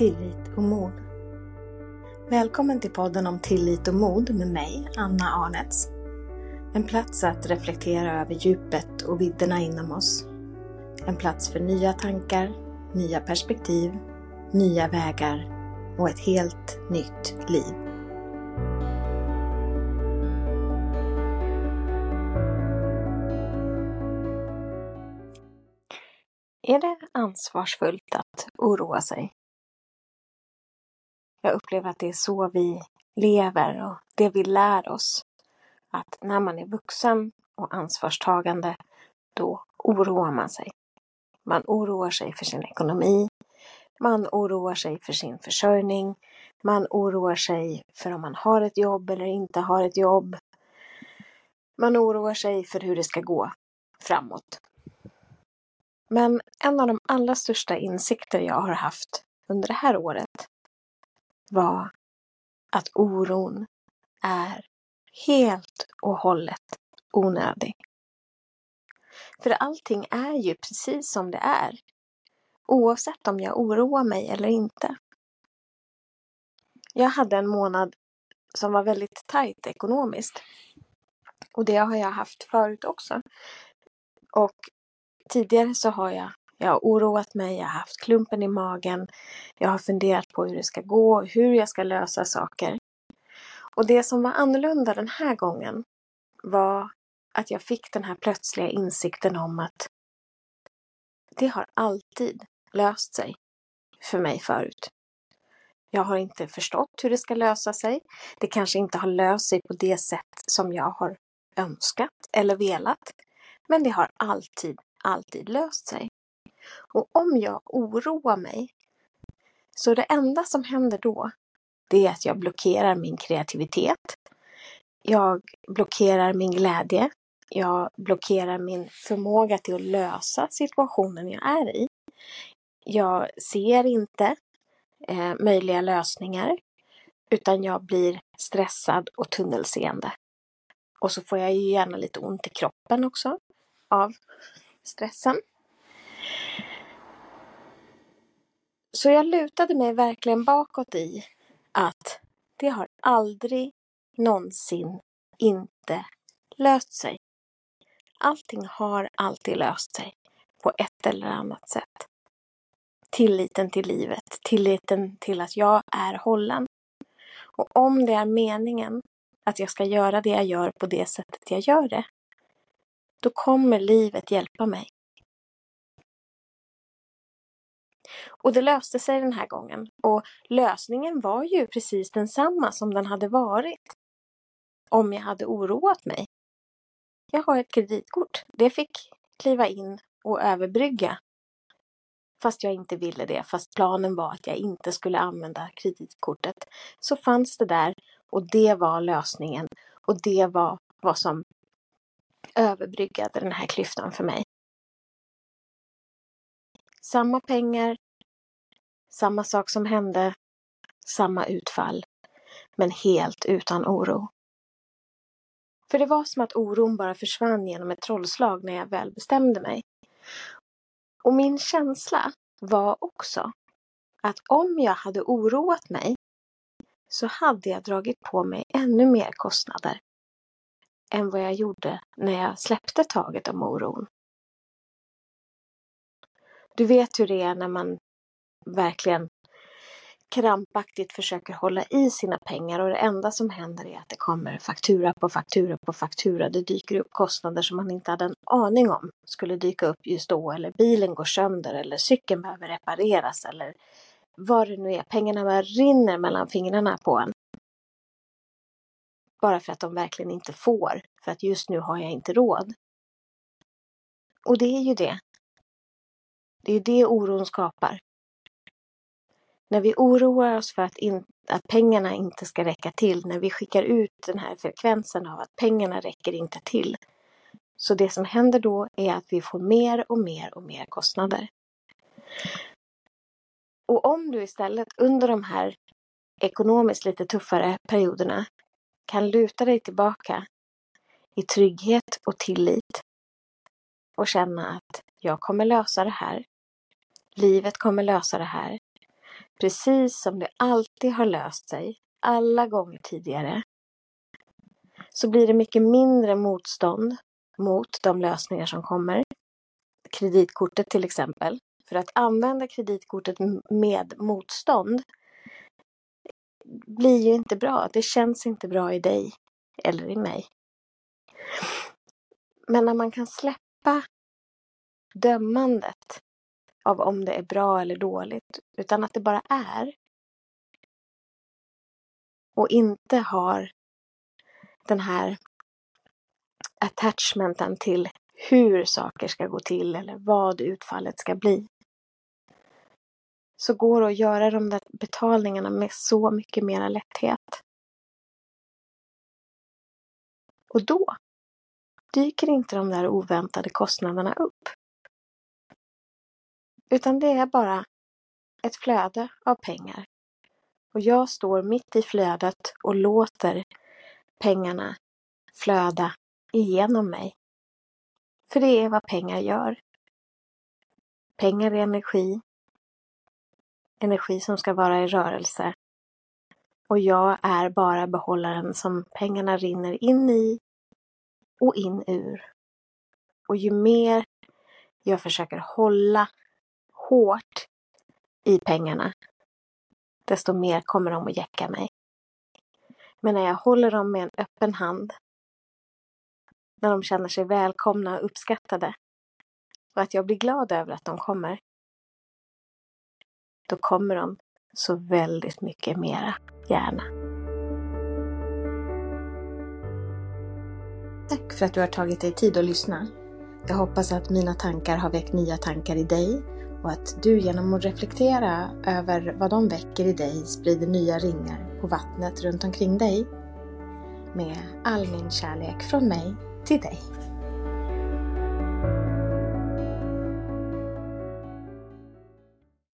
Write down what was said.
tillit och mod. Välkommen till podden om tillit och mod med mig, Anna Arnets. En plats att reflektera över djupet och vidderna inom oss. En plats för nya tankar, nya perspektiv, nya vägar och ett helt nytt liv. Är det ansvarsfullt att oroa sig? Jag upplever att det är så vi lever och det vi lär oss. Att när man är vuxen och ansvarstagande, då oroar man sig. Man oroar sig för sin ekonomi. Man oroar sig för sin försörjning. Man oroar sig för om man har ett jobb eller inte har ett jobb. Man oroar sig för hur det ska gå framåt. Men en av de allra största insikter jag har haft under det här året var att oron är helt och hållet onödig. För allting är ju precis som det är. Oavsett om jag oroar mig eller inte. Jag hade en månad som var väldigt tajt ekonomiskt. Och det har jag haft förut också. Och tidigare så har jag, jag har oroat mig, jag har haft klumpen i magen, jag har funderat på hur det ska gå, hur jag ska lösa saker. Och det som var annorlunda den här gången var att jag fick den här plötsliga insikten om att det har alltid löst sig för mig förut. Jag har inte förstått hur det ska lösa sig. Det kanske inte har löst sig på det sätt som jag har önskat eller velat. Men det har alltid, alltid löst sig. Och om jag oroar mig, så det enda som händer då, det är att jag blockerar min kreativitet. Jag blockerar min glädje. Jag blockerar min förmåga till att lösa situationen jag är i. Jag ser inte eh, möjliga lösningar utan jag blir stressad och tunnelseende. Och så får jag ju gärna lite ont i kroppen också av stressen. Så jag lutade mig verkligen bakåt i att det har aldrig någonsin inte löst sig. Allting har alltid löst sig på ett eller annat sätt. Tilliten till livet, tilliten till att jag är hållen. Och om det är meningen att jag ska göra det jag gör på det sättet jag gör det, då kommer livet hjälpa mig. Och det löste sig den här gången. Och lösningen var ju precis densamma som den hade varit om jag hade oroat mig. Jag har ett kreditkort. Det fick kliva in och överbrygga. Fast jag inte ville det, fast planen var att jag inte skulle använda kreditkortet, så fanns det där och det var lösningen och det var vad som överbryggade den här klyftan för mig. Samma pengar, samma sak som hände, samma utfall, men helt utan oro. För det var som att oron bara försvann genom ett trollslag när jag väl bestämde mig. Och min känsla var också att om jag hade oroat mig så hade jag dragit på mig ännu mer kostnader än vad jag gjorde när jag släppte taget om oron. Du vet hur det är när man verkligen krampaktigt försöker hålla i sina pengar och det enda som händer är att det kommer faktura på faktura på faktura. Det dyker upp kostnader som man inte hade en aning om skulle dyka upp just då eller bilen går sönder eller cykeln behöver repareras eller vad det nu är. Pengarna bara rinner mellan fingrarna på en. Bara för att de verkligen inte får, för att just nu har jag inte råd. Och det är ju det. Det är ju det oron skapar. När vi oroar oss för att, in, att pengarna inte ska räcka till, när vi skickar ut den här frekvensen av att pengarna räcker inte till. Så det som händer då är att vi får mer och mer och mer kostnader. Och om du istället under de här ekonomiskt lite tuffare perioderna kan luta dig tillbaka i trygghet och tillit och känna att jag kommer lösa det här. Livet kommer lösa det här precis som det alltid har löst sig alla gånger tidigare, så blir det mycket mindre motstånd mot de lösningar som kommer. Kreditkortet till exempel. För att använda kreditkortet med motstånd blir ju inte bra. Det känns inte bra i dig eller i mig. Men när man kan släppa dömandet av om det är bra eller dåligt, utan att det bara är. Och inte har den här attachmenten till hur saker ska gå till eller vad utfallet ska bli. Så går det att göra de där betalningarna med så mycket mera lätthet. Och då dyker inte de där oväntade kostnaderna upp. Utan det är bara ett flöde av pengar. Och jag står mitt i flödet och låter pengarna flöda igenom mig. För det är vad pengar gör. Pengar är energi. Energi som ska vara i rörelse. Och jag är bara behållaren som pengarna rinner in i och in ur. Och ju mer jag försöker hålla hårt i pengarna, desto mer kommer de att jäcka mig. Men när jag håller dem med en öppen hand, när de känner sig välkomna och uppskattade och att jag blir glad över att de kommer, då kommer de så väldigt mycket mera gärna. Tack för att du har tagit dig tid att lyssna. Jag hoppas att mina tankar har väckt nya tankar i dig och att du genom att reflektera över vad de väcker i dig sprider nya ringar på vattnet runt omkring dig. Med all min kärlek från mig till dig.